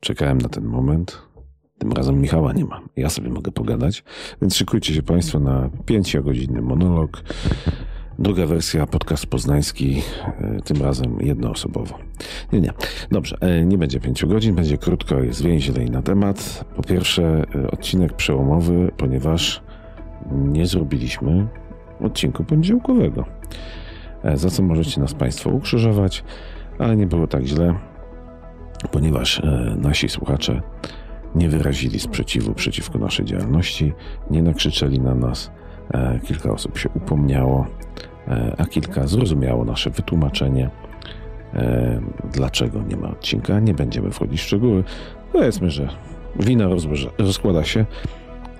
Czekałem na ten moment. Tym razem Michała nie ma. Ja sobie mogę pogadać. Więc szykujcie się Państwo na pięciogodzinny monolog. Druga wersja, podcast poznański, e, tym razem jednoosobowo. Nie, nie. Dobrze, e, nie będzie pięciu godzin, będzie krótko i zwięźlej na temat. Po pierwsze, e, odcinek przełomowy, ponieważ nie zrobiliśmy odcinku poniedziałkowego. Za co możecie nas Państwo ukrzyżować, ale nie było tak źle, ponieważ nasi słuchacze nie wyrazili sprzeciwu przeciwko naszej działalności, nie nakrzyczeli na nas. Kilka osób się upomniało E, a kilka zrozumiało nasze wytłumaczenie, e, dlaczego nie ma odcinka. Nie będziemy wchodzić w szczegóły. Powiedzmy, że wina rozkłada się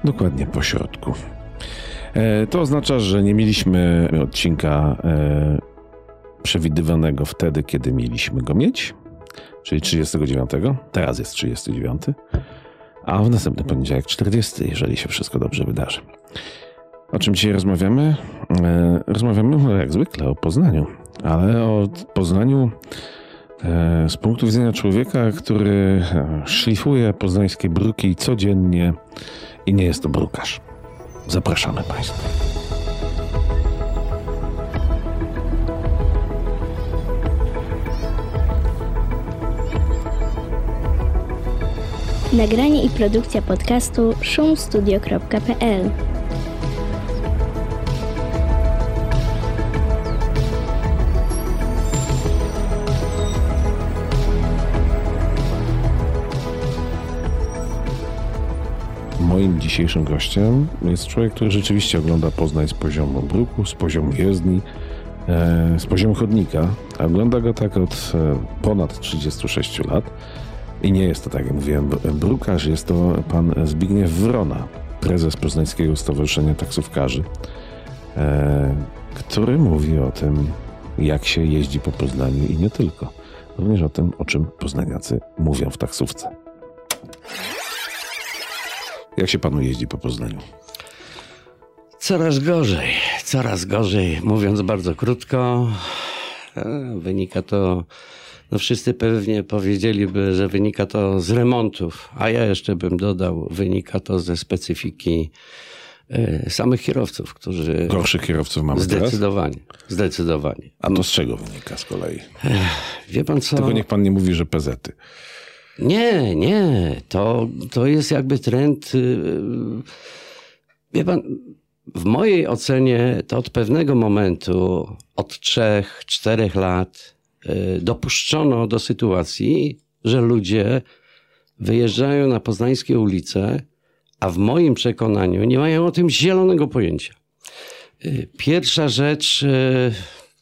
dokładnie po środku. E, to oznacza, że nie mieliśmy odcinka przewidywanego wtedy, kiedy mieliśmy go mieć, czyli 39. Teraz jest 39. A w następny poniedziałek 40, jeżeli się wszystko dobrze wydarzy. O czym dzisiaj rozmawiamy? E, rozmawiamy no, jak zwykle o Poznaniu, ale o Poznaniu e, z punktu widzenia człowieka, który e, szlifuje poznańskie bruki codziennie i nie jest to brukarz. Zapraszamy Państwa. Nagranie i produkcja podcastu szumstudio.pl moim dzisiejszym gościem jest człowiek, który rzeczywiście ogląda Poznań z poziomu bruku, z poziomu jezdni, e, z poziomu chodnika. Ogląda go tak od e, ponad 36 lat. I nie jest to, tak jak mówiłem, brukarz, jest to pan Zbigniew Wrona, prezes Poznańskiego Stowarzyszenia Taksówkarzy, e, który mówi o tym, jak się jeździ po Poznaniu i nie tylko. Również o tym, o czym poznaniacy mówią w taksówce. Jak się panu jeździ po Poznaniu? Coraz gorzej, coraz gorzej. Mówiąc bardzo krótko, e, wynika to, no wszyscy pewnie powiedzieliby, że wynika to z remontów, a ja jeszcze bym dodał, wynika to ze specyfiki e, samych kierowców, którzy... Gorszych kierowców mamy Zdecydowanie, teraz? zdecydowanie. A to z czego wynika z kolei? Wie pan co? Tego niech pan nie mówi, że pezety. Nie, nie. To, to jest jakby trend. Y, wie pan, w mojej ocenie to od pewnego momentu, od trzech, czterech lat, dopuszczono do sytuacji, że ludzie wyjeżdżają na poznańskie ulice, a w moim przekonaniu nie mają o tym zielonego pojęcia. Y, pierwsza rzecz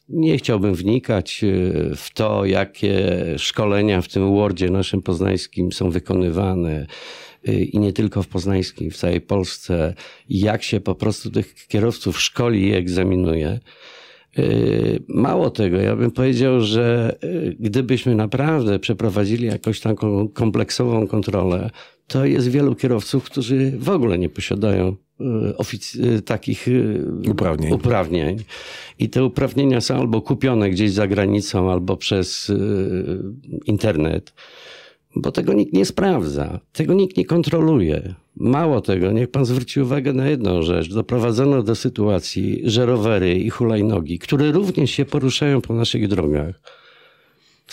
nie chciałbym wnikać e, w to, jakie szkolenia w tym Wordzie naszym poznańskim są wykonywane e, i nie tylko w poznańskim, w całej Polsce, jak się po prostu tych kierowców szkoli i egzaminuje. E, mało tego, ja bym powiedział, że gdybyśmy naprawdę przeprowadzili jakąś taką kompleksową kontrolę, to jest wielu kierowców, którzy w ogóle nie posiadają ofic- takich uprawnień. uprawnień. I te uprawnienia są albo kupione gdzieś za granicą, albo przez internet, bo tego nikt nie sprawdza, tego nikt nie kontroluje. Mało tego, niech pan zwróci uwagę na jedną rzecz. Doprowadzono do sytuacji, że rowery i hulajnogi, które również się poruszają po naszych drogach,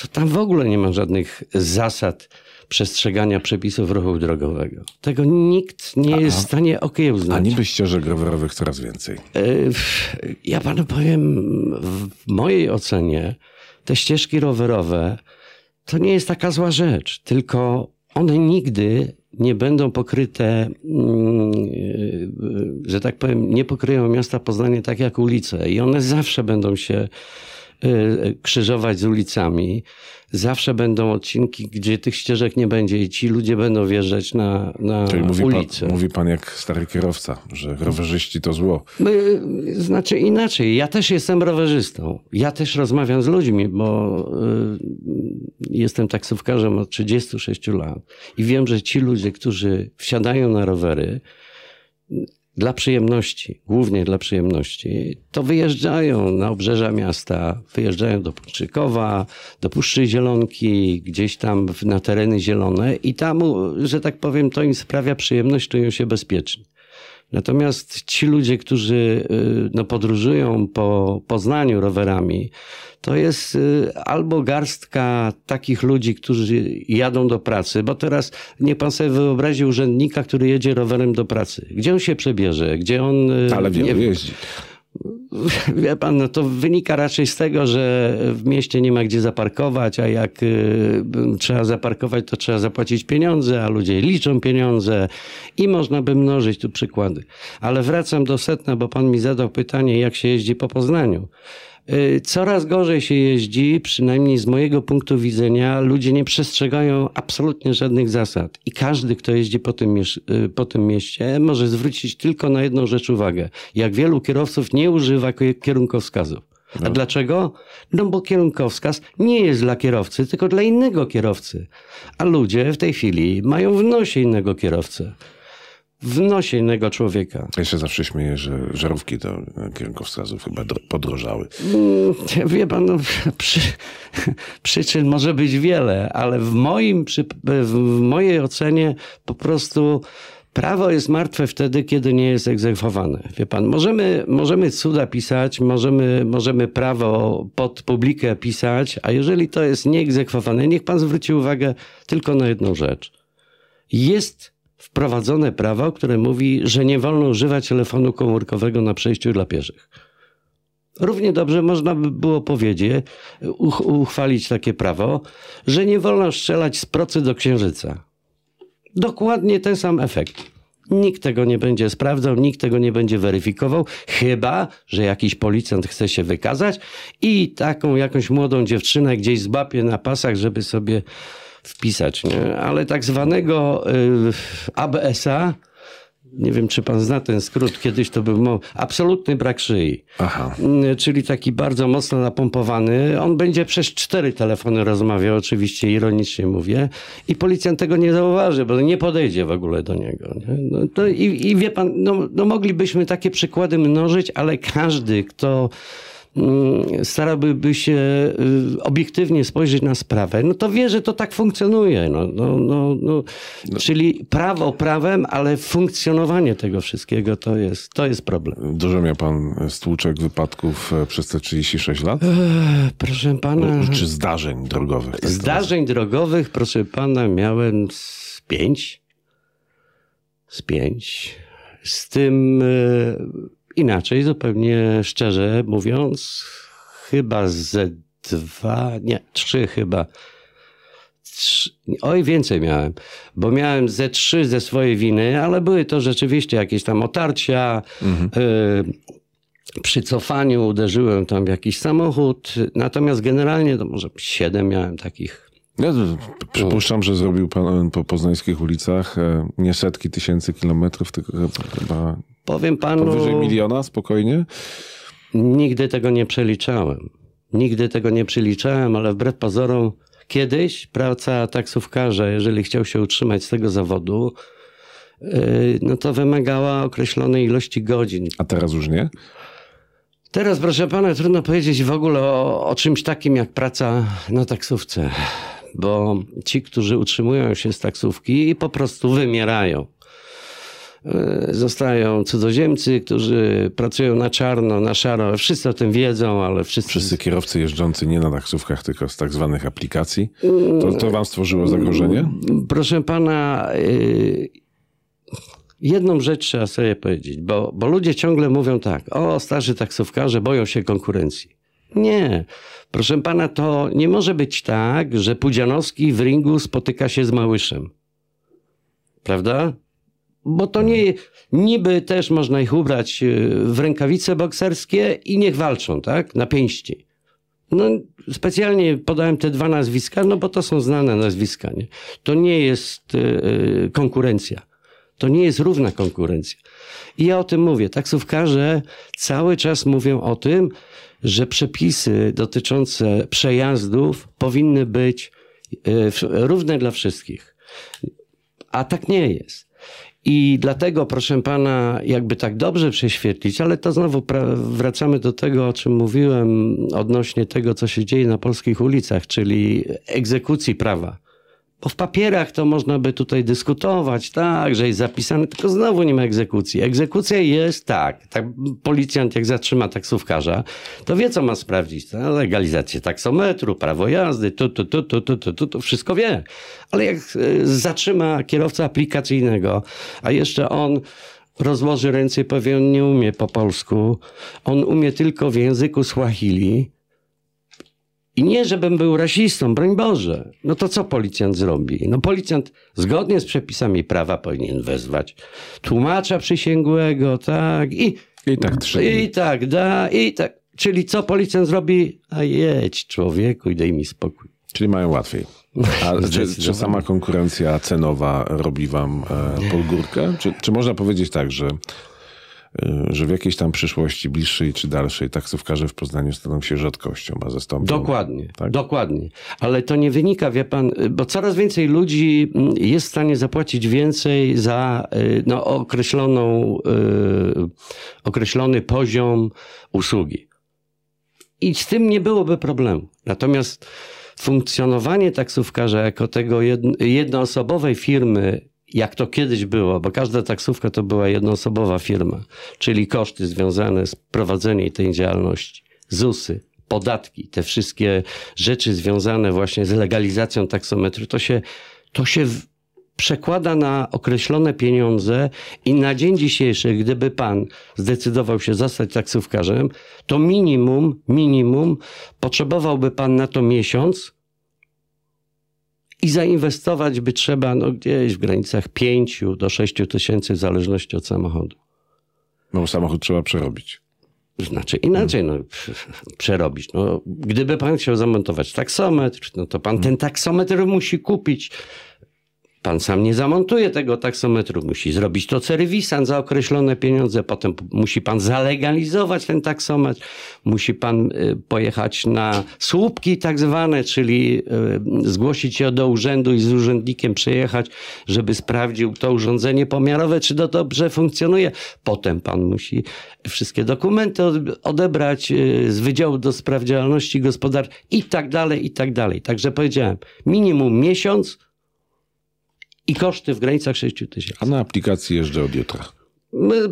to tam w ogóle nie ma żadnych zasad przestrzegania przepisów ruchu drogowego. Tego nikt nie jest w stanie okiełznać. A niby ścieżek rowerowych coraz więcej. E, ja panu powiem, w mojej ocenie te ścieżki rowerowe to nie jest taka zła rzecz, tylko one nigdy nie będą pokryte, mm, e, że tak powiem, nie pokryją miasta Poznanie tak jak ulice i one zawsze będą się krzyżować z ulicami. Zawsze będą odcinki, gdzie tych ścieżek nie będzie i ci ludzie będą wjeżdżać na, na Czyli mówi ulicę. Pan, mówi pan jak stary kierowca, że rowerzyści to zło. Znaczy inaczej, ja też jestem rowerzystą. Ja też rozmawiam z ludźmi, bo y, jestem taksówkarzem od 36 lat i wiem, że ci ludzie, którzy wsiadają na rowery, dla przyjemności, głównie dla przyjemności, to wyjeżdżają na obrzeża miasta, wyjeżdżają do Puszczykowa, do Puszczy Zielonki, gdzieś tam na tereny zielone i tam, że tak powiem, to im sprawia przyjemność, czują się bezpiecznie. Natomiast ci ludzie, którzy y, no, podróżują po Poznaniu rowerami, to jest y, albo garstka takich ludzi, którzy jadą do pracy, bo teraz nie pan sobie wyobrazi urzędnika, który jedzie rowerem do pracy. Gdzie on się przebierze? Gdzie on... Y, Ale wielu jeździ. Wie pan, no to wynika raczej z tego, że w mieście nie ma gdzie zaparkować, a jak y, trzeba zaparkować, to trzeba zapłacić pieniądze, a ludzie liczą pieniądze i można by mnożyć tu przykłady. Ale wracam do setna, bo pan mi zadał pytanie, jak się jeździ po Poznaniu. Y, coraz gorzej się jeździ, przynajmniej z mojego punktu widzenia. Ludzie nie przestrzegają absolutnie żadnych zasad. I każdy, kto jeździ po tym, y, po tym mieście, może zwrócić tylko na jedną rzecz uwagę. Jak wielu kierowców nie używa kierunkowskazów. A no. dlaczego? No bo kierunkowskaz nie jest dla kierowcy, tylko dla innego kierowcy. A ludzie w tej chwili mają w nosie innego kierowcę w nosie innego człowieka. Ja się zawsze śmieję, że żarówki do kierunkowskazów chyba podrożały. Mm, wie pan, no, przy, przyczyn może być wiele, ale w, moim, w mojej ocenie po prostu prawo jest martwe wtedy, kiedy nie jest egzekwowane. Wie pan, możemy, możemy cuda pisać, możemy, możemy prawo pod publikę pisać, a jeżeli to jest nieegzekwowane, niech pan zwróci uwagę tylko na jedną rzecz. Jest wprowadzone prawo, które mówi, że nie wolno używać telefonu komórkowego na przejściu dla pieszych. Równie dobrze można by było powiedzieć, uchwalić takie prawo, że nie wolno strzelać z procy do księżyca. Dokładnie ten sam efekt. Nikt tego nie będzie sprawdzał, nikt tego nie będzie weryfikował, chyba, że jakiś policjant chce się wykazać i taką jakąś młodą dziewczynę gdzieś zbapie na pasach, żeby sobie wpisać, nie? ale tak zwanego y, ABS-a, nie wiem, czy pan zna ten skrót, kiedyś to był absolutny brak szyi. Aha. Y, czyli taki bardzo mocno napompowany. On będzie przez cztery telefony rozmawiał, oczywiście ironicznie mówię, i policjant tego nie zauważy, bo nie podejdzie w ogóle do niego. No, i, I wie pan, no, no moglibyśmy takie przykłady mnożyć, ale każdy, kto starałby się y, obiektywnie spojrzeć na sprawę, no to wie, że to tak funkcjonuje. No, no, no, no. no. Czyli prawo prawem, ale funkcjonowanie tego wszystkiego to jest, to jest problem. Dużo miał pan stłuczek, wypadków e, przez te 36 lat? proszę pana... Czy zdarzeń drogowych? Tak zdarzeń drogowych, proszę pana, miałem z pięć. Z pięć. Z tym e, Inaczej, zupełnie szczerze mówiąc, chyba ze dwa, nie, trzy chyba. Trzy, oj, więcej miałem, bo miałem ze trzy ze swojej winy, ale były to rzeczywiście jakieś tam otarcia. Mhm. Y, przy cofaniu uderzyłem tam w jakiś samochód, natomiast generalnie to może siedem miałem takich ja przypuszczam, że zrobił pan po poznańskich ulicach e, nie setki tysięcy kilometrów, tylko chyba Powiem panu. Powyżej miliona spokojnie? Nigdy tego nie przeliczałem. Nigdy tego nie przeliczałem, ale wbrew pozorom kiedyś praca taksówkarza, jeżeli chciał się utrzymać z tego zawodu, y, no to wymagała określonej ilości godzin. A teraz już nie? Teraz, proszę pana, trudno powiedzieć w ogóle o, o czymś takim jak praca na taksówce, bo ci, którzy utrzymują się z taksówki, po prostu wymierają. E, zostają cudzoziemcy, którzy pracują na czarno, na szaro. Wszyscy o tym wiedzą, ale wszyscy... Wszyscy kierowcy jeżdżący nie na taksówkach, tylko z tak zwanych aplikacji. To, to wam stworzyło zagrożenie? Proszę pana, e, jedną rzecz trzeba sobie powiedzieć, bo, bo ludzie ciągle mówią tak, o starzy taksówkarze boją się konkurencji. Nie. Proszę pana, to nie może być tak, że Pudzianowski w ringu spotyka się z Małyszem. Prawda? Bo to nie, niby też można ich ubrać e, w rękawice bokserskie i niech walczą, tak? Na pięści. No, specjalnie podałem te dwa nazwiska, no bo to są znane nazwiska. Nie? To nie jest yy, konkurencja. To nie jest równa konkurencja. I ja o tym mówię. Taksówkarze cały czas mówią o tym, że przepisy dotyczące przejazdów powinny być yy, równe dla wszystkich. A tak nie jest. I dlatego, proszę pana, jakby tak dobrze prześwietlić, ale to znowu wracamy do tego, o czym mówiłem odnośnie tego, co się dzieje na polskich ulicach, czyli egzekucji prawa. Bo w papierach to można by tutaj dyskutować, tak, że jest zapisane, tylko znowu nie ma egzekucji. Egzekucja jest tak, tak policjant jak zatrzyma taksówkarza, to wie co ma sprawdzić. To legalizację taksometru, prawo jazdy, tu, tu, tu, tu, tu, tu, tu, tu wszystko wie. Ale jak e, zatrzyma kierowcę aplikacyjnego, a jeszcze on rozłoży ręce i powie, on nie umie po polsku, on umie tylko w języku Swahili, i nie, żebym był rasistą, broń Boże. No to co policjant zrobi? No policjant zgodnie z przepisami prawa powinien wezwać tłumacza przysięgłego, tak, i... I tak trzeba. I tak da, i tak. Czyli co policjant zrobi? A jedź człowieku i daj mi spokój. Czyli mają łatwiej. A czy, czy, sama konkurencja cenowa robi wam e? Czy, czy można powiedzieć tak, że że w jakiejś tam przyszłości, bliższej czy dalszej, taksówkarze w Poznaniu staną się rzadkością, a zastąpią. Dokładnie, tak? dokładnie. Ale to nie wynika, wie pan, bo coraz więcej ludzi mm, jest w stanie zapłacić więcej za y, no, określoną, określony poziom usługi. I z tym nie byłoby problemu. Natomiast funkcjonowanie taksówkarza jako tego jednoosobowej firmy jak to kiedyś było, bo każda taksówka to była jednoosobowa firma, czyli koszty związane z prowadzeniem tej działalności, ZUSy, podatki, te wszystkie rzeczy związane właśnie z legalizacją taksometru, to się, to się przekłada na określone pieniądze i na dzień dzisiejszy, gdyby pan zdecydował się zostać taksówkarzem, to minimum, minimum potrzebowałby pan na to miesiąc, i zainwestować by trzeba no, gdzieś w granicach 5 do 6 tysięcy w zależności od samochodu. No samochód trzeba przerobić. Znaczy inaczej, no, przerobić. No, gdyby pan chciał zamontować taksometr, no to pan ten taksometr musi kupić Pan sam nie zamontuje tego taksometru, musi zrobić to serwisant za określone pieniądze, potem musi pan zalegalizować ten taksometr, musi pan y, pojechać na słupki tak zwane, czyli y, zgłosić się do urzędu i z urzędnikiem przyjechać, żeby sprawdził to urządzenie pomiarowe, czy to dobrze funkcjonuje. Potem pan musi wszystkie dokumenty odebrać y, z Wydziału do Spraw Działalności Gospodarczej i tak dalej, i tak dalej. Także powiedziałem, minimum miesiąc, i koszty w granicach 6 tysięcy. A na aplikacji jeżdżę od jutra.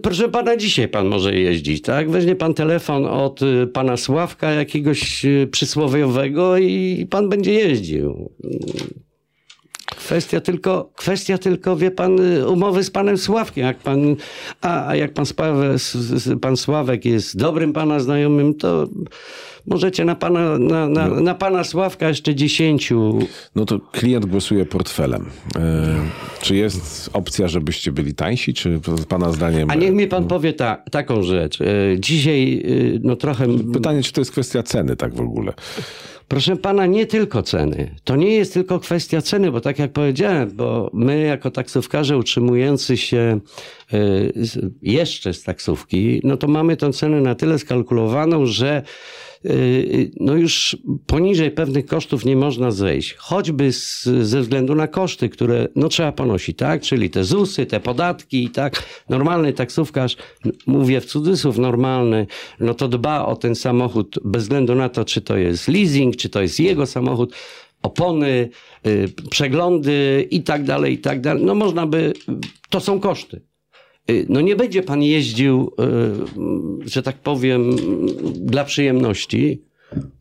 Proszę pana, dzisiaj pan może jeździć, tak? Weźmie pan telefon od y, pana Sławka jakiegoś y, przysłowiowego i pan będzie jeździł. Kwestia tylko, kwestia tylko, wie pan, y, umowy z panem Sławkiem. Jak pan, a jak pan, pan Sławek jest dobrym pana znajomym, to możecie na pana, na, na, no. na pana Sławka jeszcze dziesięciu. No to klient głosuje portfelem. E, czy jest opcja, żebyście byli tańsi, czy pana zdaniem... A niech mi pan powie ta, taką rzecz. E, dzisiaj e, no trochę... Pytanie, czy to jest kwestia ceny tak w ogóle? Proszę pana, nie tylko ceny. To nie jest tylko kwestia ceny, bo tak jak powiedziałem, bo my jako taksówkarze utrzymujący się jeszcze z taksówki, no to mamy tę cenę na tyle skalkulowaną, że no już poniżej pewnych kosztów nie można zejść. Choćby z, ze względu na koszty, które no trzeba ponosić, tak? Czyli te ZUSy, te podatki, tak? Normalny taksówkarz, mówię w cudzysłów normalny, no to dba o ten samochód bez względu na to, czy to jest leasing, czy to jest jego samochód opony, y, przeglądy i tak dalej, i tak dalej. No można by, to są koszty. Y, no nie będzie pan jeździł, y, że tak powiem, dla przyjemności,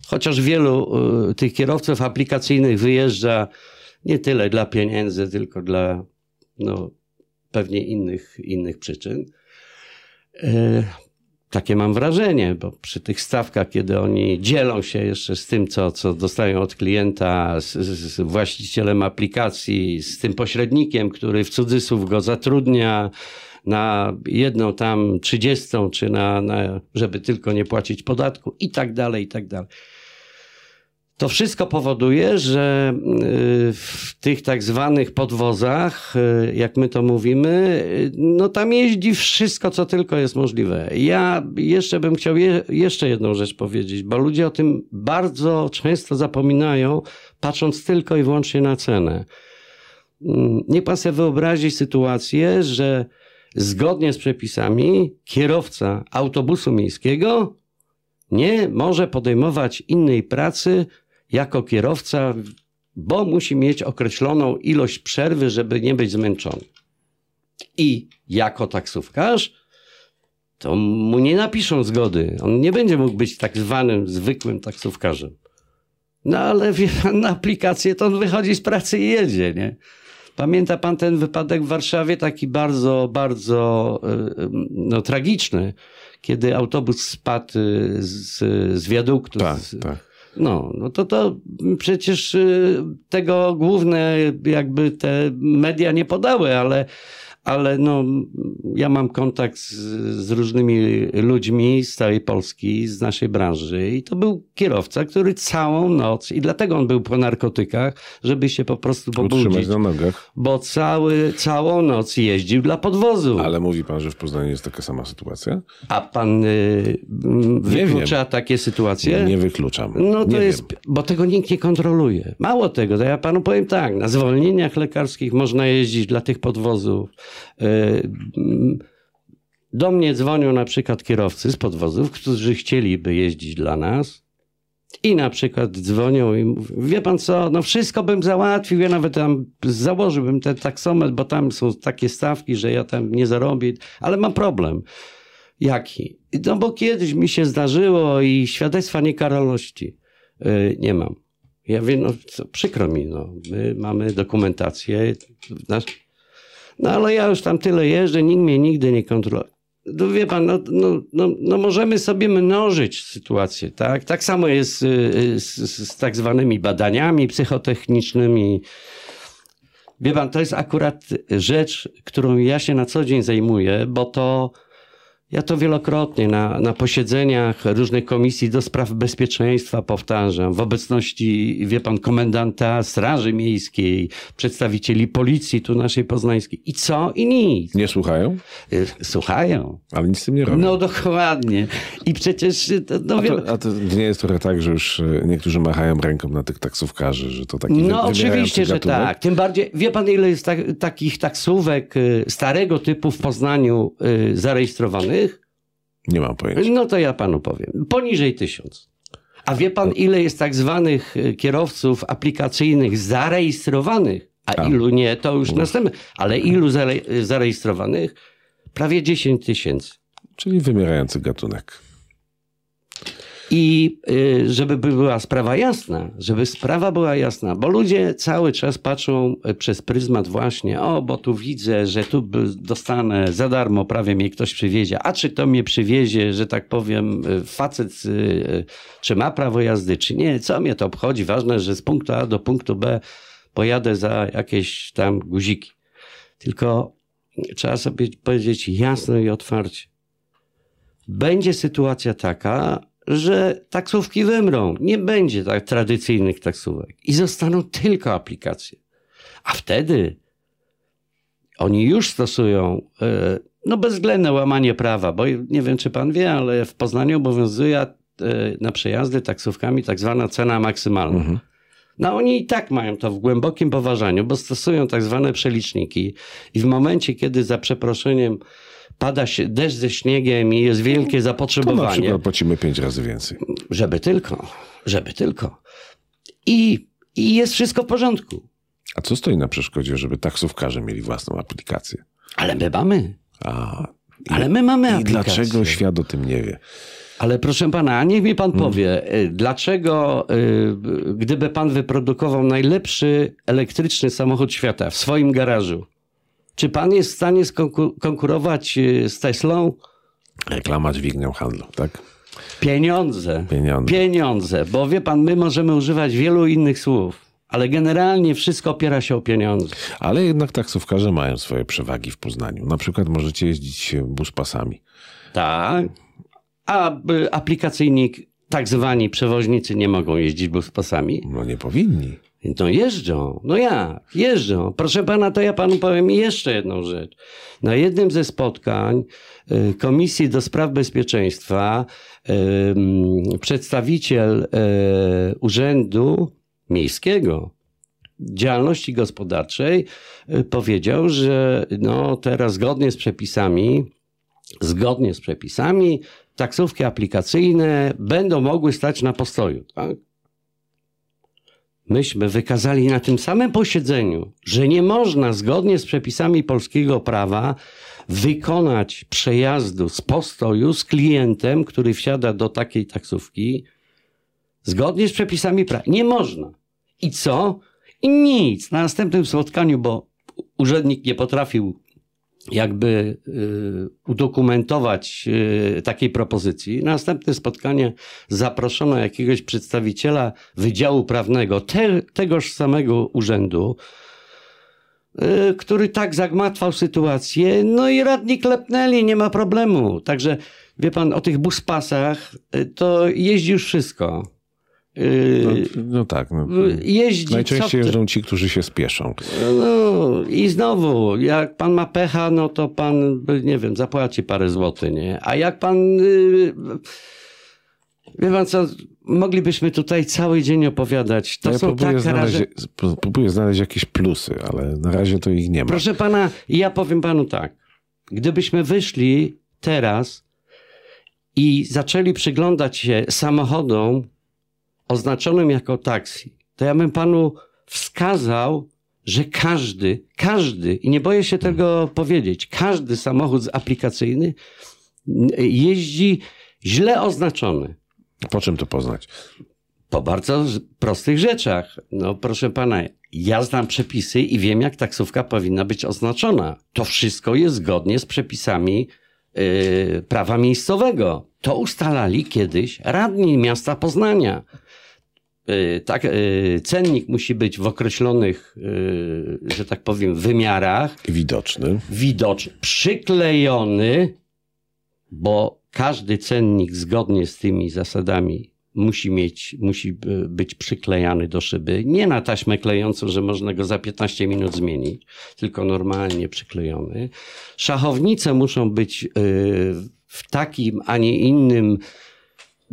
chociaż wielu y, tych kierowców aplikacyjnych wyjeżdża nie tyle dla pieniędzy, tylko dla no, pewnie innych, innych przyczyn. Takie mam wrażenie, bo przy tych stawkach, kiedy oni dzielą się jeszcze z tym, co, co dostają od klienta, z, z właścicielem aplikacji, z tym pośrednikiem, który w cudzysłów go zatrudnia, na jedną tam trzydziestą, czy na, na, żeby tylko nie płacić podatku i tak dalej, i tak dalej. To wszystko powoduje, że y, w tych tak zwanych podwozach, y, jak my to mówimy, y, no tam jeździ wszystko, co tylko jest możliwe. Ja jeszcze bym chciał je, jeszcze jedną rzecz powiedzieć, bo ludzie o tym bardzo często zapominają, patrząc tylko i wyłącznie na cenę. mm, niech pan sobie wyobrazi sytuację, że zgodnie z przepisami kierowca autobusu miejskiego nie może podejmować innej pracy jako kierowca, bo musi mieć określoną ilość przerwy, żeby nie być zmęczony. I jako taksówkarz to mu nie napiszą zgody. On nie będzie mógł być tak zwanym zwykłym taksówkarzem. No ale wie pan, na aplikację to on wychodzi z pracy i jedzie, nie? Pamięta pan ten wypadek w Warszawie, taki bardzo, bardzo y, no, tragiczny, kiedy autobus spadł y, z, z wiaduktu. Tak, z, tak. No, no to, to przecież y, tego główne jakby te media nie podały, ale ale no, ja mam kontakt z, z, różnymi ludźmi z całej Polski, z naszej branży i to był kierowca, który całą noc, i dlatego on był po narkotykach, żeby się po prostu pobudzić. Utrzymać na nogach. Bo cały, całą noc jeździł dla podwozu. Ale mówi pan, że w Poznaniu jest taka sama sytuacja? A pan y, wyklucza wiem. takie sytuacje? Nie, nie wykluczam. No to nie jest, wiem. bo tego nikt nie kontroluje. Mało tego, to ja panu powiem tak, na zwolnieniach lekarskich można jeździć dla tych podwozów. Y, do mnie dzwonią na przykład kierowcy z podwozów, którzy chcieliby jeździć dla nas i na przykład dzwonią i mówią, wie pan co, no wszystko bym załatwił, ja nawet tam założyłbym ten taksometr, bo tam są takie stawki, że ja tam nie zarobię, ale mam problem. Jaki? No bo kiedyś mi się zdarzyło i świadectwa niekaralności yy, nie mam. Ja wiem, no co, przykro mi, no. My mamy dokumentację. No ale ja już tam tyle jeżdżę, nikt mnie nigdy nie kontroluje. No wie pan, no, no, no, no, możemy sobie mnożyć sytuację, tak? Tak samo jest z, z, z tak zwanymi badaniami psychotechnicznymi. Wie pan, to jest akurat rzecz, którą ja się na co dzień zajmuję, bo to ja to wielokrotnie na, na posiedzeniach różnych komisji do spraw bezpieczeństwa powtarzam, w obecności, wie pan, komendanta Straży Miejskiej, przedstawicieli policji tu naszej poznańskiej. I co? I nic. Nie słuchają? Y, słuchają. Ale nic z tym nie robią. No dokładnie. I przecież... No, a, to, a to nie jest trochę tak, że już y, niektórzy machają ręką na tych taksówkarzy, że to taki No oczywiście, że tak. Tym bardziej, wie pan ile jest tak, takich taksówek y, starego typu w Poznaniu zarejestrowanych? Nie mam pojęcia. No to ja panu powiem. Poniżej tysiąc. A wie pan, ile jest tak zwanych e, kierowców aplikacyjnych zarejestrowanych? A, a. ilu nie, to już następne. Ale ilu zare zarejestrowanych? Prawie 10 tysięcy. Czyli wymierający gatunek. I y, żeby była sprawa jasna, żeby sprawa była jasna, bo ludzie cały czas patrzą y, przez pryzmat właśnie, o, bo tu widzę, że tu dostanę za darmo, prawie mnie ktoś przywiezie. A czy to mnie przywiezie, że tak powiem, y, facet, czy ma prawo jazdy, czy nie, co mnie to obchodzi? Ważne, że z punktu A do punktu B pojadę za jakieś tam guziki. Tylko trzeba sobie powiedzieć jasno i otwarcie. Będzie sytuacja taka, że taksówki wymrą. Nie będzie tak tradycyjnych taksówek i zostaną tylko aplikacje. A wtedy oni już stosują e, no bezwzględne łamanie prawa, bo nie wiem, czy pan wie, ale w Poznaniu obowiązuje e, na przejazdy taksówkami tak zwana cena maksymalna. Mhm. No oni i tak mają to w głębokim poważaniu, bo stosują tak zwane przeliczniki i w momencie, kiedy za przeproszeniem pada się deszcz ze śniegiem i jest wielkie zapotrzebowanie. To na przykład płacimy pięć razy więcej. Żeby tylko, żeby tylko. I, I jest wszystko w porządku. A co stoi na przeszkodzie, żeby taksówkarze mieli własną aplikację? Ale my mamy. A, Ale my mamy I aplikację. dlaczego świat o tym nie wie? Ale proszę pana, niech mi pan hmm. powie, y, dlaczego y, gdyby pan wyprodukował najlepszy elektryczny samochód świata w swoim garażu, czy pan jest w stanie konkurować y, z Teslą? Reklama dźwignią handlu, tak? Pieniądze. Pieniądze. Pieniądze. Bo wie pan, my możemy używać wielu innych słów, ale generalnie wszystko opiera się o pieniądze. Ale jednak taksówkarze mają swoje przewagi w Poznaniu. Na przykład możecie jeździć buspasami. Tak. A y, aplikacyjnik, tak zwani przewoźnicy nie mogą jeździć buspasami? No nie powinni. No jeżdżą. No ja, jeżdżą. Proszę pana, to ja panu powiem jeszcze jedną rzecz. Na jednym ze spotkań y, Komisji do Spraw Bezpieczeństwa przedstawiciel y, Urzędu Miejskiego działalności gospodarczej y, powiedział, że no teraz zgodnie z przepisami, zgodnie z przepisami, taksówki aplikacyjne będą mogły stać na postoju. Tak? Myśmy wykazali na tym samym posiedzeniu, że nie można zgodnie z przepisami polskiego prawa wykonać przejazdu z postoju z klientem, który wsiada do takiej taksówki, zgodnie z przepisami prawa. Nie można. I co? I nic. Na następnym spotkaniu, bo urzędnik nie potrafił jakby y, udokumentować y, takiej propozycji. Na następne spotkanie zaproszono jakiegoś przedstawiciela Wydziału Prawnego te, tegoż samego urzędu, y, który tak zagmatwał sytuację, no i radni klepnęli, nie ma problemu. Także wie pan, o tych buspasach to jeździ już wszystko. No, no tak. No. Jeździ Najczęściej jeżdżą ci, którzy się spieszą. No i znowu, jak pan ma pecha, no to pan, nie wiem, zapłaci parę złotych, nie? A jak pan... Yy, wie pan co, moglibyśmy tutaj cały dzień opowiadać. To No ja są próbuję, tak znaleźć, raże... próbuję znaleźć jakieś plusy, ale na razie to ich nie ma. Proszę pana, ja powiem panu tak. Gdybyśmy wyszli teraz i zaczęli przyglądać się samochodom oznaczonym jako taksi, to ja bym panu wskazał, że każdy, każdy, i nie boję się tego powiedzieć, każdy samochód aplikacyjny jeździ źle oznaczony. Po czym to poznać? Po bardzo prostych rzeczach. No proszę pana, ja znam przepisy i wiem, jak taksówka powinna być oznaczona. To wszystko jest zgodnie z przepisami yy, prawa miejscowego. To ustalali kiedyś radni miasta Poznania. Yy, tak, yy, cennik musi być w określonych, że tak powiem, wymiarach. Widoczny. Widoczny, przyklejony, bo każdy cennik zgodnie z tymi zasadami musi mieć, musi być przyklejany do szyby. Nie na taśmę klejącą, że można go za 15 minut zmienić, tylko normalnie przyklejony. Szachownice muszą być w takim, a nie innym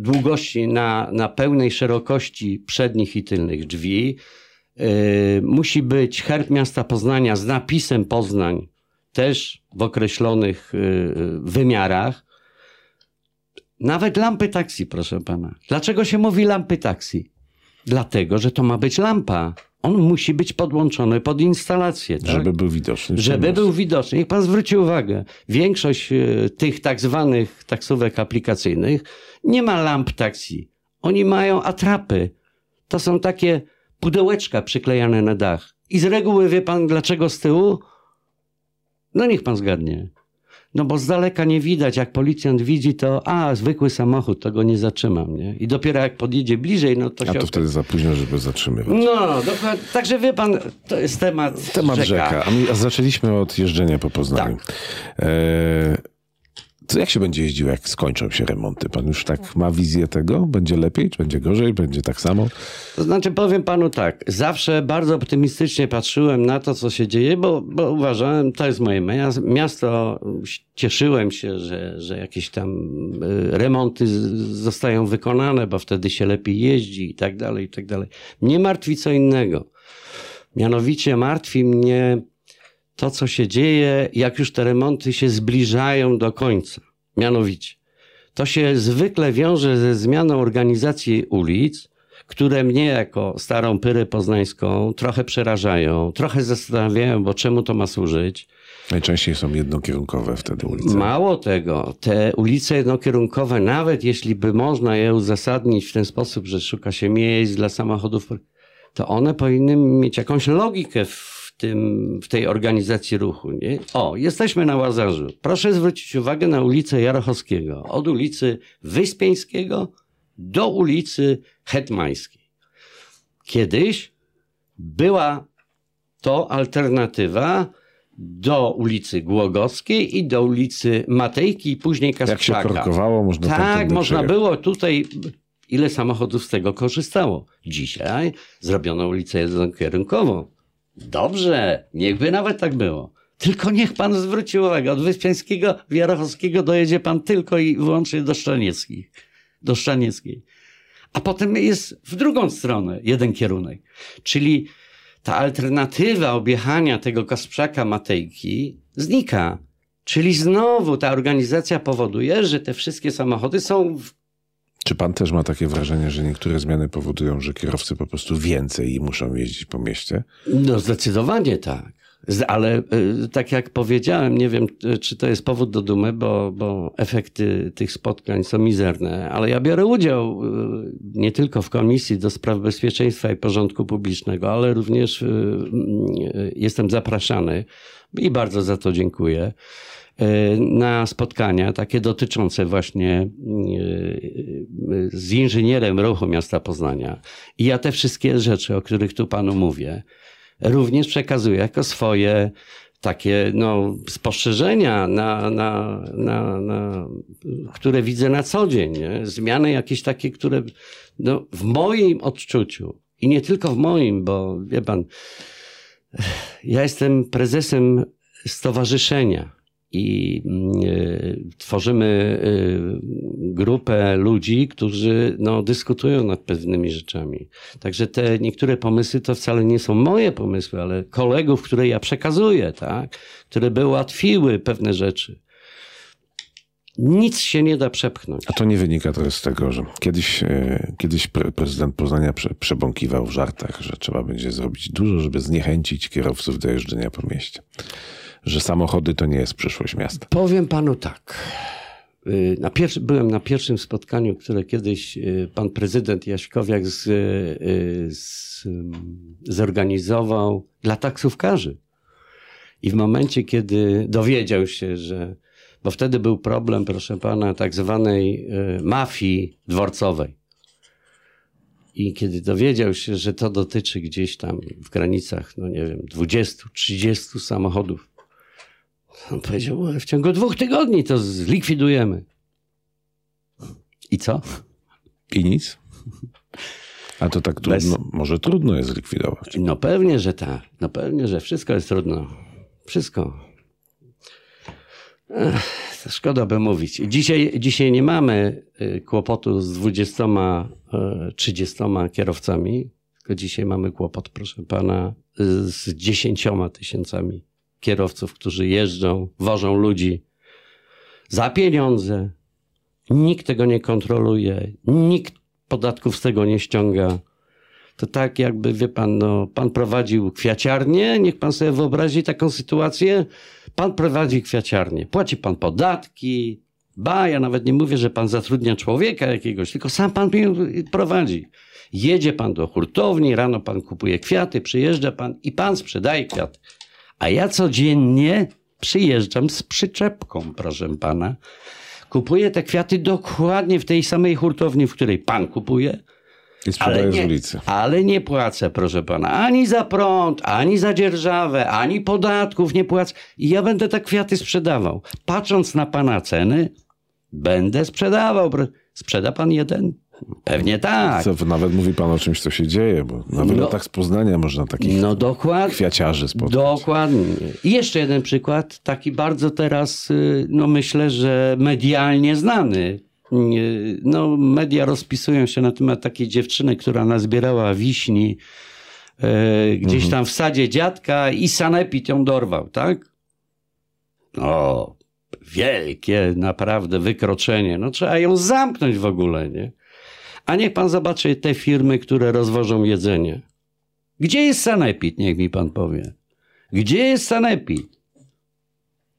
długości na, na pełnej szerokości przednich i tylnych drzwi. Musi być herb miasta Poznania z napisem Poznań, też w określonych wymiarach. Nawet lampy taksi, proszę pana. Dlaczego się mówi lampy taksi? Dlatego, że to ma być lampa. On musi być podłączony pod instalację. Tak? Żeby był widoczny. Żeby był widoczny. Niech pan zwróci uwagę. Większość tych tak zwanych taksówek aplikacyjnych nie ma lamp taksi. Oni mają atrapy. To są takie pudełeczka przyklejane na dach. I z reguły wie pan dlaczego z tyłu? No niech pan zgadnie. No bo z daleka nie widać, jak policjant widzi, to a, zwykły samochód, to go nie zatrzymam, nie? I dopiero jak podjedzie bliżej, no to A się... to wtedy za późno, żeby zatrzymywać. No, dokładnie. Także wie pan, to jest temat Temat rzeka. rzeka. A, my, a zaczęliśmy od jeżdżenia po Poznaniu. Tak. E, to jak się będzie jeździł, jak skończą się remonty? Pan już tak ma wizję tego? Będzie lepiej, czy będzie gorzej, będzie tak samo? To znaczy, powiem panu tak, zawsze bardzo optymistycznie patrzyłem na to, co się dzieje, bo, bo uważałem, to jest moje mias- miasto, cieszyłem się, że, że jakieś tam y, remonty zostają wykonane, bo wtedy się lepiej jeździ i tak dalej, i tak dalej. Mnie martwi co innego. Mianowicie martwi mnie to, co się dzieje, jak już te remonty się zbliżają do końca. Mianowicie, to się zwykle wiąże ze zmianą organizacji ulic, które mnie jako starą pyrę poznańską trochę przerażają, trochę zastanawiają, bo czemu to ma służyć. Najczęściej są jednokierunkowe wtedy ulice. Mało tego, te ulice jednokierunkowe, nawet jeśli by można je uzasadnić w ten sposób, że szuka się miejsc dla samochodów, to one powinny mieć jakąś logikę w, tym, w tej organizacji ruchu. Nie? O, jesteśmy na Łazarzu. Proszę zwrócić uwagę na ulicę Jarochowskiego. Od ulicy Wyspiańskiego do ulicy Hetmańskiej. Kiedyś była to alternatywa do ulicy Głogowskiej i do ulicy Matejki i później Jak się Kasprzaka. korkowało, można Tak, można było tutaj. Ile samochodów z tego korzystało? Dzisiaj zrobiono ulicę jednokierunkową. Dobrze, niechby nawet tak było. Tylko niech pan zwróci uwagę, od Wyspiańskiego, Wiarochowskiego dojedzie pan tylko i wyłącznie do Szczanieckich. Do Szczanieckiej. A potem jest w drugą stronę jeden kierunek. Czyli ta alternatywa objechania tego Kasprzaka Matejki znika. Czyli znowu ta organizacja powoduje, że te wszystkie samochody są w Czy pan też ma takie wrażenie, że niektóre zmiany powodują, że kierowcy po prostu więcej i muszą jeździć po mieście? No zdecydowanie tak. Ale y, tak jak powiedziałem, nie wiem, y, czy to jest powód do dumy, bo, bo efekty tych spotkań są mizerne, ale ja biorę udział y, nie tylko w Komisji do Spraw Bezpieczeństwa i Porządku Publicznego, ale również jestem zapraszany i bardzo za to dziękuję na spotkania takie dotyczące właśnie z inżynierem ruchu miasta Poznania. I ja te wszystkie rzeczy, o których tu panu mówię, również przekazuję jako swoje takie no, spostrzeżenia, na, na, na, na, które widzę na co dzień. Nie? Zmiany jakieś takie, które no, w moim odczuciu i nie tylko w moim, bo wie pan, ja jestem prezesem stowarzyszenia i mm, y, tworzymy y, grupę ludzi, którzy no, dyskutują nad pewnymi rzeczami. Także te niektóre pomysły to wcale nie są moje pomysły, ale kolegów, które ja przekazuję, tak? które by ułatwiły pewne rzeczy. Nic się nie da przepchnąć. A to nie wynika to z tego, że kiedyś, e, kiedyś pre- prezydent Poznania prze, przebąkiwał w żartach, że trzeba będzie zrobić dużo, żeby zniechęcić kierowców do jeżdżenia po mieście. Że samochody to nie jest przyszłość miasta. Powiem panu tak. Y, Na pierwszy, byłem na pierwszym spotkaniu, które kiedyś y, pan prezydent Jaśkowiak z, y, z, zorganizował dla taksówkarzy. I w momencie, kiedy dowiedział się, że. Bo wtedy był problem, proszę pana, tak zwanej mafii dworcowej. I kiedy dowiedział się, że to dotyczy gdzieś tam w granicach, no nie wiem, 20-30 samochodów, on powiedział, "E, w ciągu dwóch tygodni to zlikwidujemy. I co? I nic? A to tak Bez- trudno, może trudno jest zlikwidować. No pewnie, że tak. No pewnie, że wszystko jest trudno. Wszystko. Ech, szkoda by mówić. Dzisiaj, dzisiaj nie mamy y, kłopotu z 20, y, 30 kierowcami, tylko dzisiaj mamy kłopot, proszę pana, y, z 10 tysiącami kierowców, którzy jeżdżą, wożą ludzi za pieniądze. Nikt tego nie kontroluje, nikt podatków z tego nie ściąga. To tak jakby, wie pan, no, pan prowadził kwiaciarnię, niech pan sobie wyobrazi taką sytuację. Pan prowadzi kwiaciarnię, płaci pan podatki, ba, ja nawet nie mówię, że pan zatrudnia człowieka jakiegoś, tylko sam pan prowadzi. Jedzie pan do hurtowni, rano pan kupuje kwiaty, przyjeżdża pan i pan sprzedaje kwiaty. A ja codziennie przyjeżdżam z przyczepką, proszę pana. Kupuję te kwiaty dokładnie w tej samej hurtowni, w której pan kupuje. I sprzedaje Ale z nie, ulicy. ale nie płacę, proszę pana, ani za prąd, ani za dzierżawę, ani podatków nie płacę. I ja będę te kwiaty sprzedawał. Patrząc na pana ceny, będę sprzedawał. Sprzeda pan jeden? Pewnie tak. Co, nawet mówi pan o czymś, co się dzieje, bo na wylotach z Poznania można takich No dokładnie. kwiaciarzy spotkać. Dokładnie. I jeszcze jeden przykład, taki bardzo teraz, y, no myślę, że medialnie znany. No, media rozpisują się na temat takiej dziewczyny, która nazbierała wiśni y, gdzieś tam w sadzie dziadka i sanepid ją dorwał, tak? O, wielkie naprawdę wykroczenie. No trzeba ją zamknąć w ogóle, nie? A niech pan zobaczy te firmy, które rozwożą jedzenie. Gdzie jest sanepid, niech mi pan powie. Gdzie jest sanepid?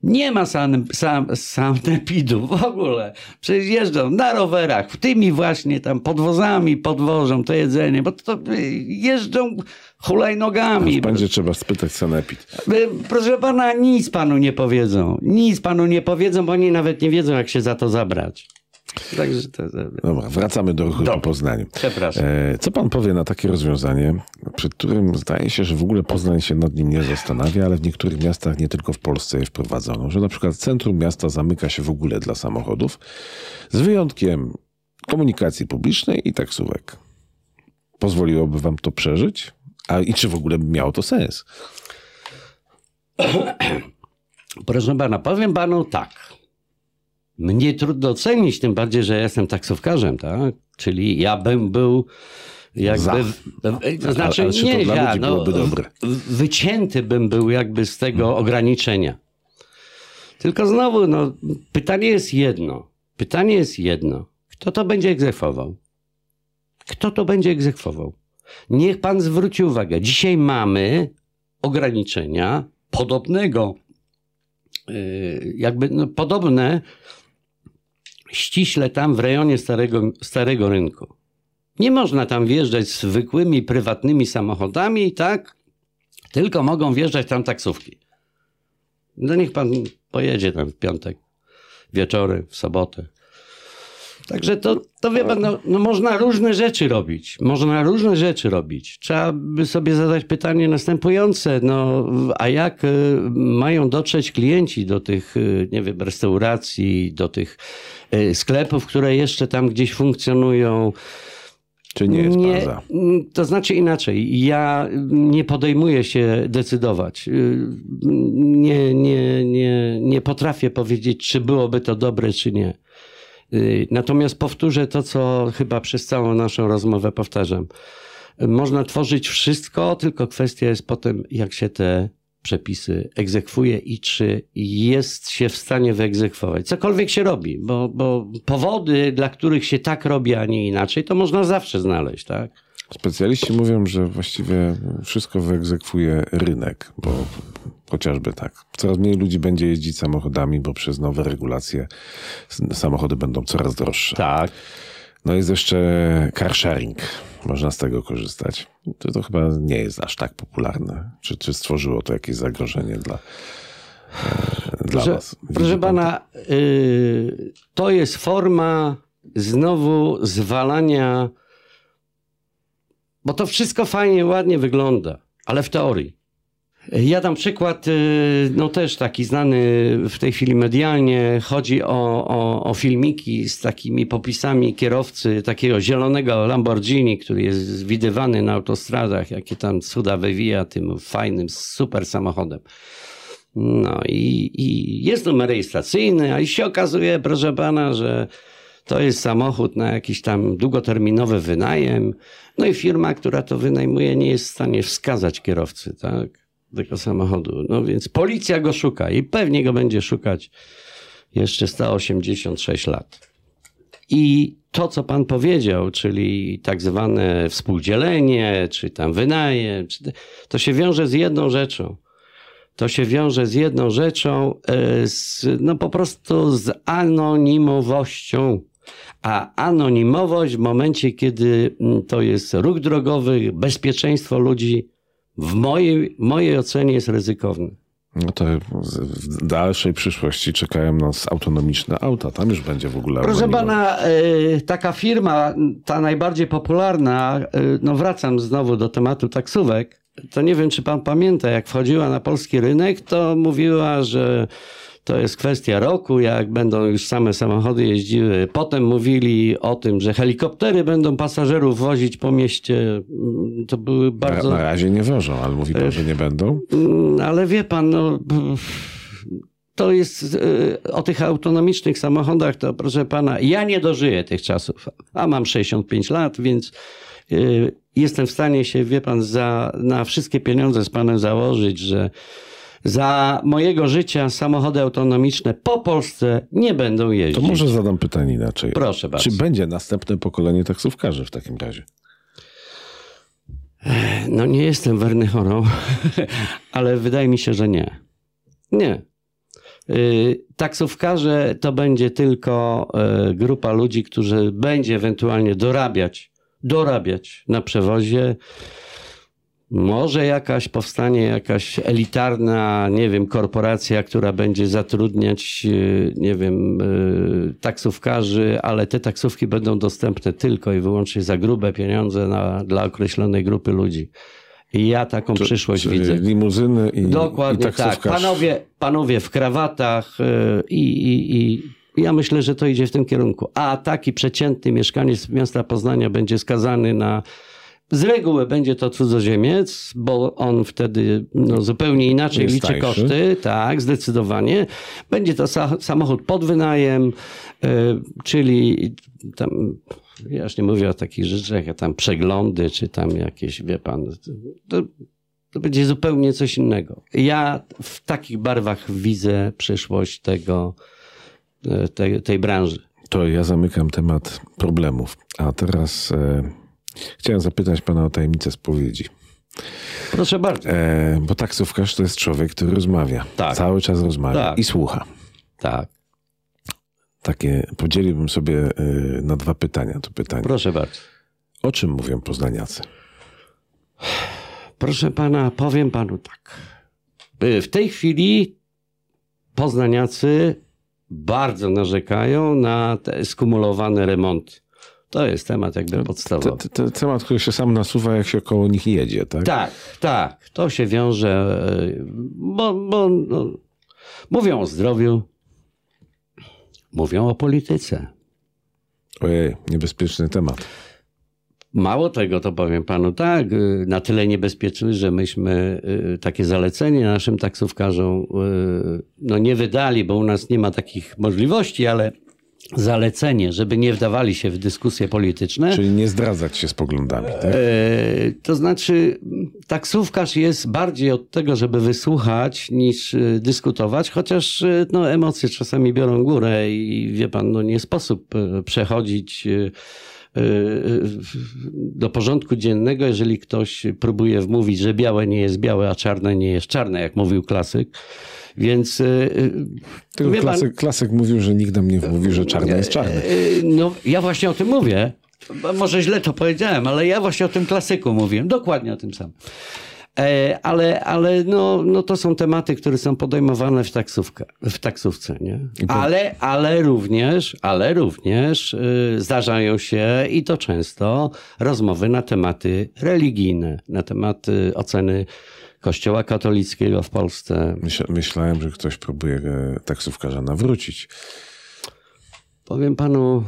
Nie ma san, sam, sanepidu w ogóle. Przecież jeżdżą na rowerach, tymi właśnie tam podwozami podwożą to jedzenie, bo to y, jeżdżą hulajnogami. Będzie trzeba spytać sanepid. Y, Proszę pana, nic panu nie powiedzą. Nic panu nie powiedzą, bo oni nawet nie wiedzą, jak się za to zabrać. Także to... Dobra, wracamy do ruchu po. Poznaniu. Przepraszam. E, Co pan powie na takie rozwiązanie, przed którym zdaje się, że w ogóle Poznań się nad nim nie zastanawia, ale w niektórych miastach, nie tylko w Polsce je wprowadzono, że na przykład centrum miasta zamyka się w ogóle dla samochodów, z wyjątkiem komunikacji publicznej i taksówek. Pozwoliłoby wam to przeżyć? A i czy w ogóle miało to sens? Proszę pana, powiem panu tak. Mnie trudno ocenić, tym bardziej, że ja jestem taksówkarzem, tak? Czyli ja bym był jakby, Za. to znaczy Ale to nie, dla ja, no, wycięty bym był jakby z tego ograniczenia. Tylko znowu, no, pytanie jest jedno. Pytanie jest jedno. Kto to będzie egzekwował? Kto to będzie egzekwował? Niech pan zwróci uwagę. Dzisiaj mamy ograniczenia podobnego, yy, jakby no, podobne ściśle tam w rejonie starego, starego rynku. Nie można tam wjeżdżać zwykłymi, prywatnymi samochodami, tak? Tylko mogą wjeżdżać tam taksówki. No niech pan pojedzie tam w piątek, wieczory, w sobotę. Także to, to wie pan, no, no można różne rzeczy robić. Można różne rzeczy robić. Trzeba by sobie zadać pytanie następujące. No, a jak y, mają dotrzeć klienci do tych, y, nie wiem, restauracji, do tych y, sklepów, które jeszcze tam gdzieś funkcjonują? Czy nie jest pan za? To znaczy inaczej. Ja nie podejmuję się decydować. Nie, nie, nie, nie potrafię powiedzieć, czy byłoby to dobre, czy nie. Natomiast powtórzę to, co chyba przez całą naszą rozmowę powtarzam. Można tworzyć wszystko, tylko kwestia jest potem, jak się te przepisy egzekwuje i czy jest się w stanie wyegzekwować. Cokolwiek się robi, bo, bo powody, dla których się tak robi, a nie inaczej, to można zawsze znaleźć, tak? Specjaliści mówią, że właściwie wszystko wyegzekwuje rynek, bo chociażby tak. Coraz mniej ludzi będzie jeździć samochodami, bo przez nowe regulacje samochody będą coraz droższe. Tak. No jest jeszcze car sharing. Można z tego korzystać. To, to chyba nie jest aż tak popularne. Czy, czy stworzyło to jakieś zagrożenie dla, e, dla Proszę, was? Widzi proszę pana, y, to jest forma znowu zwalania, bo to wszystko fajnie, ładnie wygląda, ale w teorii. Ja dam przykład, y, no też taki znany w tej chwili medialnie. Chodzi o, o, o filmiki z takimi popisami kierowcy takiego zielonego Lamborghini, który jest widywany na autostradach, jakie tam cuda wywija tym fajnym, super samochodem. No i, i jest numer rejestracyjny, a i się okazuje, proszę pana, że to jest samochód na jakiś tam długoterminowy wynajem. No i firma, która to wynajmuje, nie jest w stanie wskazać kierowcy, tak? Tego samochodu. No więc policja go szuka i pewnie go będzie szukać jeszcze 186 lat. I to, co pan powiedział, czyli tak zwane współdzielenie, czy tam wynajem, to się wiąże z jedną rzeczą. To się wiąże z jedną rzeczą, e, z, no po prostu z anonimowością. A anonimowość w momencie, kiedy mm, to jest ruch drogowy, bezpieczeństwo ludzi, w mojej, mojej ocenie jest ryzykowne. No to w- dalszej przyszłości czekają nas autonomiczne auta. Tam już będzie w ogóle. Proszę pana, e, taka firma, ta najbardziej popularna, e, no wracam znowu do tematu taksówek, to nie wiem, czy pan pamięta, jak wchodziła na polski rynek, to mówiła, że to jest kwestia roku, jak będą już same samochody jeździły. Potem mówili o tym, że helikoptery będą pasażerów wozić po mieście. Mm, To były Na, bardzo... na razie nie wożą, ale mówi pan, że nie będą. Mm, Ale wie pan, no, to jest e, o tych autonomicznych samochodach, to proszę pana, ja nie dożyję tych czasów, a mam 65 lat, więc e, jestem w stanie się, wie pan, za, na wszystkie pieniądze z panem założyć, że za mojego życia samochody autonomiczne po Polsce nie będą To jeździć. może zadam pytanie inaczej. Proszę bardzo. Czy będzie następne pokolenie taksówkarzy w takim razie? No nie jestem werny chorą, ale wydaje mi się, że nie. Nie. Y, Taksówkarze to będzie tylko y, grupa ludzi, którzy będzie ewentualnie dorabiać, dorabiać na przewozie. Może jakaś powstanie jakaś elitarna, nie wiem, korporacja, która będzie zatrudniać, y, nie wiem, y, taksówkarzy, ale te taksówki będą dostępne tylko i wyłącznie za grube pieniądze na, dla określonej grupy ludzi. I ja taką Czy- przyszłość czy widzę. Limuzyny i, Dokładnie i tak. Panowie, panowie w krawatach y, i, i, i ja myślę, że to idzie w tym kierunku. A taki przeciętny mieszkaniec miasta Poznania będzie skazany na Z reguły będzie to cudzoziemiec, bo on wtedy no, zupełnie inaczej Jest liczy tańszy. koszty. Tak, zdecydowanie. Będzie to sa- samochód pod wynajem, y, czyli tam, ja już nie mówię o takich rzeczach, jak tam przeglądy, czy tam jakieś, wie pan, to, to będzie zupełnie coś innego. Ja w takich barwach widzę przyszłość tego, y, tej, tej branży. To ja zamykam temat problemów. A teraz e, chciałem zapytać pana o tajemnicę spowiedzi. Proszę bardzo. E, bo taksówkarz to jest człowiek, który rozmawia. Tak. Cały czas rozmawia Tak. i słucha. Tak, Takie podzieliłbym sobie e, na dwa pytania. To pytanie. proszę bardzo. O czym mówią poznaniacy? Proszę pana, powiem panu tak. Y, W tej chwili poznaniacy bardzo narzekają na skumulowane remonty. To jest temat jakby podstawowy. to, to temat, który się sam nasuwa, jak się koło nich jedzie, tak? Tak, tak. To się wiąże, y, bo, bo no, mówią o zdrowiu, mówią o polityce. Ojej, niebezpieczny temat. Mało tego, to powiem panu tak, y, na tyle niebezpieczny, że myśmy y, takie zalecenie naszym taksówkarzom y, no nie wydali, bo u nas nie ma takich możliwości, ale zalecenie, żeby nie wdawali się w dyskusje polityczne. Czyli nie zdradzać się z poglądami, tak? E, To znaczy, taksówkarz jest bardziej od tego, żeby wysłuchać, niż e, dyskutować, chociaż e, no, emocje czasami biorą górę i wie pan, no, nie sposób przechodzić do porządku dziennego, jeżeli ktoś próbuje wmówić, że białe nie jest białe, a czarne nie jest czarne, jak mówił klasyk. Więc e, e, Tylko wie pan- klasyk, klasyk mówił, że nikt nam nie wmówił, że czarny jest czarny. E, No, ja właśnie o tym mówię. Może źle to powiedziałem, ale ja właśnie o tym klasyku mówiłem. Dokładnie o tym samym. Ale, ale no, no to są tematy, które są podejmowane w, taksówkę, w taksówce, nie? Ale, ale również, ale również zdarzają się i to często rozmowy na tematy religijne, na tematy oceny Kościoła katolickiego w Polsce, Myśl, myślałem, że ktoś próbuje e, taksówkarza nawrócić. Powiem panu,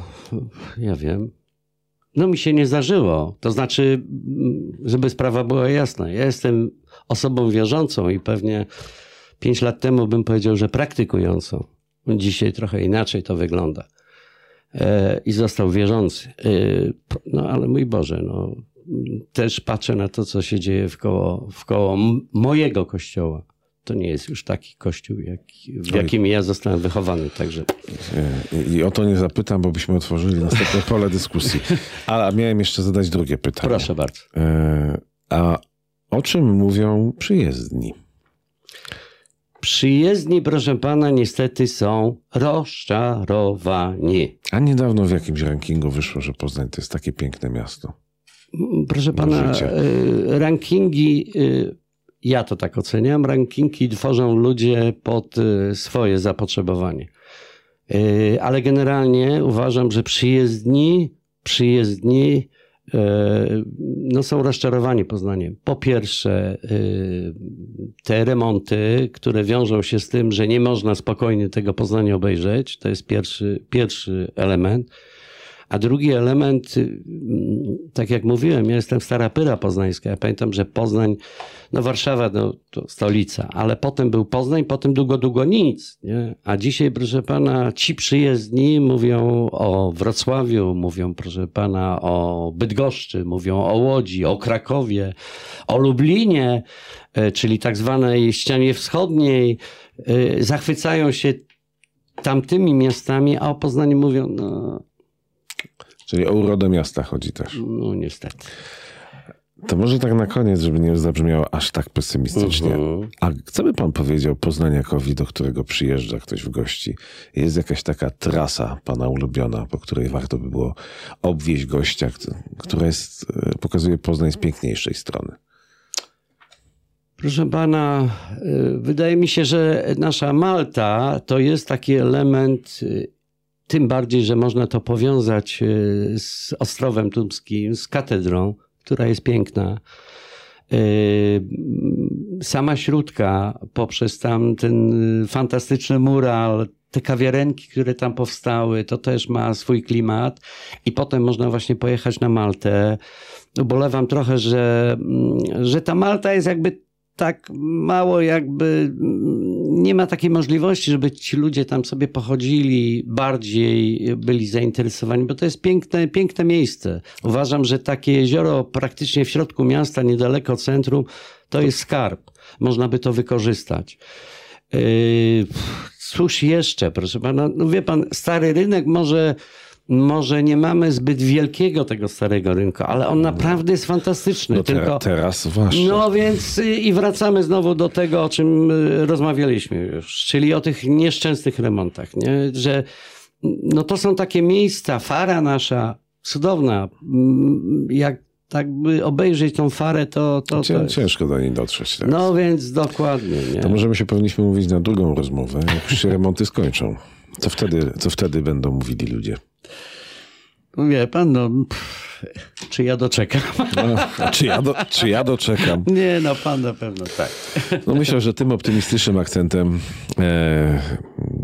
ja wiem. No mi się nie zdarzyło. To znaczy, mm, żeby sprawa była jasna. Ja jestem osobą wierzącą i pewnie pięć lat temu bym powiedział, że praktykującą. Dzisiaj trochę inaczej to wygląda. E, I został wierzący. E, No ale mój Boże, no, też patrzę na to, co się dzieje wkoło, wkoło m- mojego kościoła. To nie jest już taki kościół, jak, w jakim ja zostałem wychowany. Także I o to nie zapytam, bo byśmy otworzyli następne pole dyskusji. A miałem jeszcze zadać drugie pytanie. proszę bardzo. E, A o czym mówią przyjezdni? Przyjezdni, proszę pana, niestety są rozczarowani. A niedawno w jakimś rankingu wyszło, że Poznań to jest takie piękne miasto. Proszę pana, y, rankingi, y, ja to tak oceniam, rankingi tworzą ludzie pod y, swoje zapotrzebowanie. Ale generalnie uważam, że przyjezdni, przyjezdni no są rozczarowani Poznaniem. Po pierwsze, te remonty, które wiążą się z tym, że nie można spokojnie tego Poznania obejrzeć, to jest pierwszy, pierwszy element. A drugi element, y, tak jak mówiłem, ja jestem stara pyra poznańska. Ja pamiętam, że Poznań, no Warszawa no, to stolica, ale potem był Poznań, potem długo, długo nic. Nie? A dzisiaj, proszę pana, ci przyjezdni mówią o Wrocławiu, mówią, proszę pana, o Bydgoszczy, mówią o Łodzi, o Krakowie, o Lublinie, e, czyli tak zwanej ścianie wschodniej. E, Zachwycają się tamtymi miastami, a o Poznaniu mówią, no, Czyli o urodę miasta chodzi też. no niestety. To może tak na koniec, żeby nie zabrzmiało aż tak pesymistycznie. Mhm. A co by pan powiedział poznaniakowi, do którego przyjeżdża ktoś w gości? Jest jakaś taka trasa pana ulubiona, po której warto by było obwieźć gościa, kt- która jest, e, pokazuje Poznań z piękniejszej strony. Proszę pana, y, wydaje mi się, że nasza Malta to jest taki element, y, tym bardziej, że można to powiązać y, z Ostrowem Tumskim, z katedrą, która jest piękna. sama śródka poprzez tam ten fantastyczny mural, te kawiarenki, które tam powstały, to też ma swój klimat. I potem można właśnie pojechać na Maltę. Ubolewam trochę, że, że ta Malta jest jakby tak mało jakby nie ma takiej możliwości, żeby ci ludzie tam sobie pochodzili, bardziej byli zainteresowani, bo to jest piękne, piękne miejsce. Uważam, że takie jezioro praktycznie w środku miasta, niedaleko centrum, to jest skarb. Można by to wykorzystać. Yy, cóż jeszcze, proszę pana? No wie pan, stary rynek może może nie mamy zbyt wielkiego tego starego rynku, ale on naprawdę jest fantastyczny. No tylko, teraz zwłaszcza. No więc y, i wracamy znowu do tego, o czym y, rozmawialiśmy już, czyli o tych nieszczęsnych remontach, nie? że no to są takie miejsca, fara nasza, cudowna, mm, jak tak by obejrzeć tą farę, to... to, to ciężko do niej dotrzeć. Teraz. No więc dokładnie. Nie? To możemy się powinniśmy mówić na drugą rozmowę, jak już się remonty skończą. Co wtedy, co wtedy będą mówili ludzie? Wie pan, no, pff, czy ja doczekam? No, czy, ja do, czy ja doczekam? Nie, no pan na pewno tak. No myślę, że tym optymistycznym akcentem e,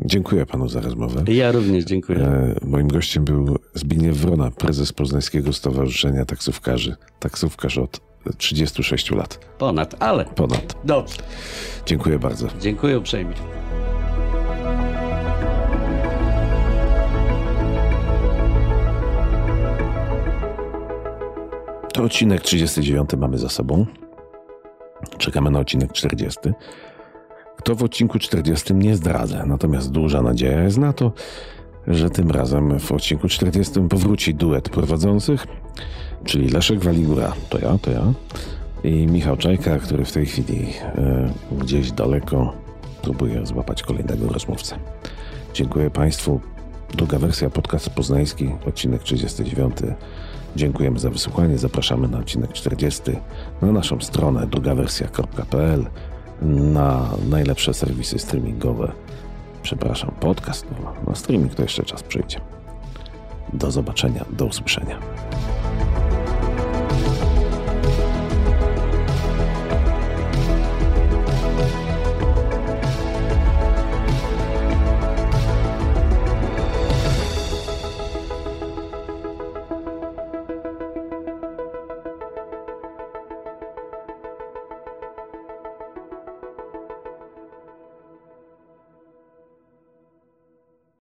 dziękuję panu za rozmowę. Ja również dziękuję. E, moim gościem był Zbigniew Wrona, prezes Poznańskiego Stowarzyszenia Taksówkarzy. Taksówkarz od 36 lat. Ponad, ale. Ponad. Dobrze. Dziękuję bardzo. Dziękuję uprzejmie. To odcinek 39 mamy za sobą. Czekamy na odcinek 40. Kto w odcinku 40 nie zdradza, natomiast duża nadzieja jest na to, że tym razem w odcinku 40 powróci duet prowadzących, czyli Leszek Waligura, to ja, to ja, i Michał Czajka, który w tej chwili e, gdzieś daleko próbuje złapać kolejnego rozmówcę. Dziękuję Państwu. Druga wersja podcast poznański, odcinek 39. Dziękujemy za wysłuchanie. Zapraszamy na odcinek 40 na naszą stronę drugawersja.pl na najlepsze serwisy streamingowe. Przepraszam, podcast. No, na streaming to jeszcze czas przyjdzie. Do zobaczenia, do usłyszenia.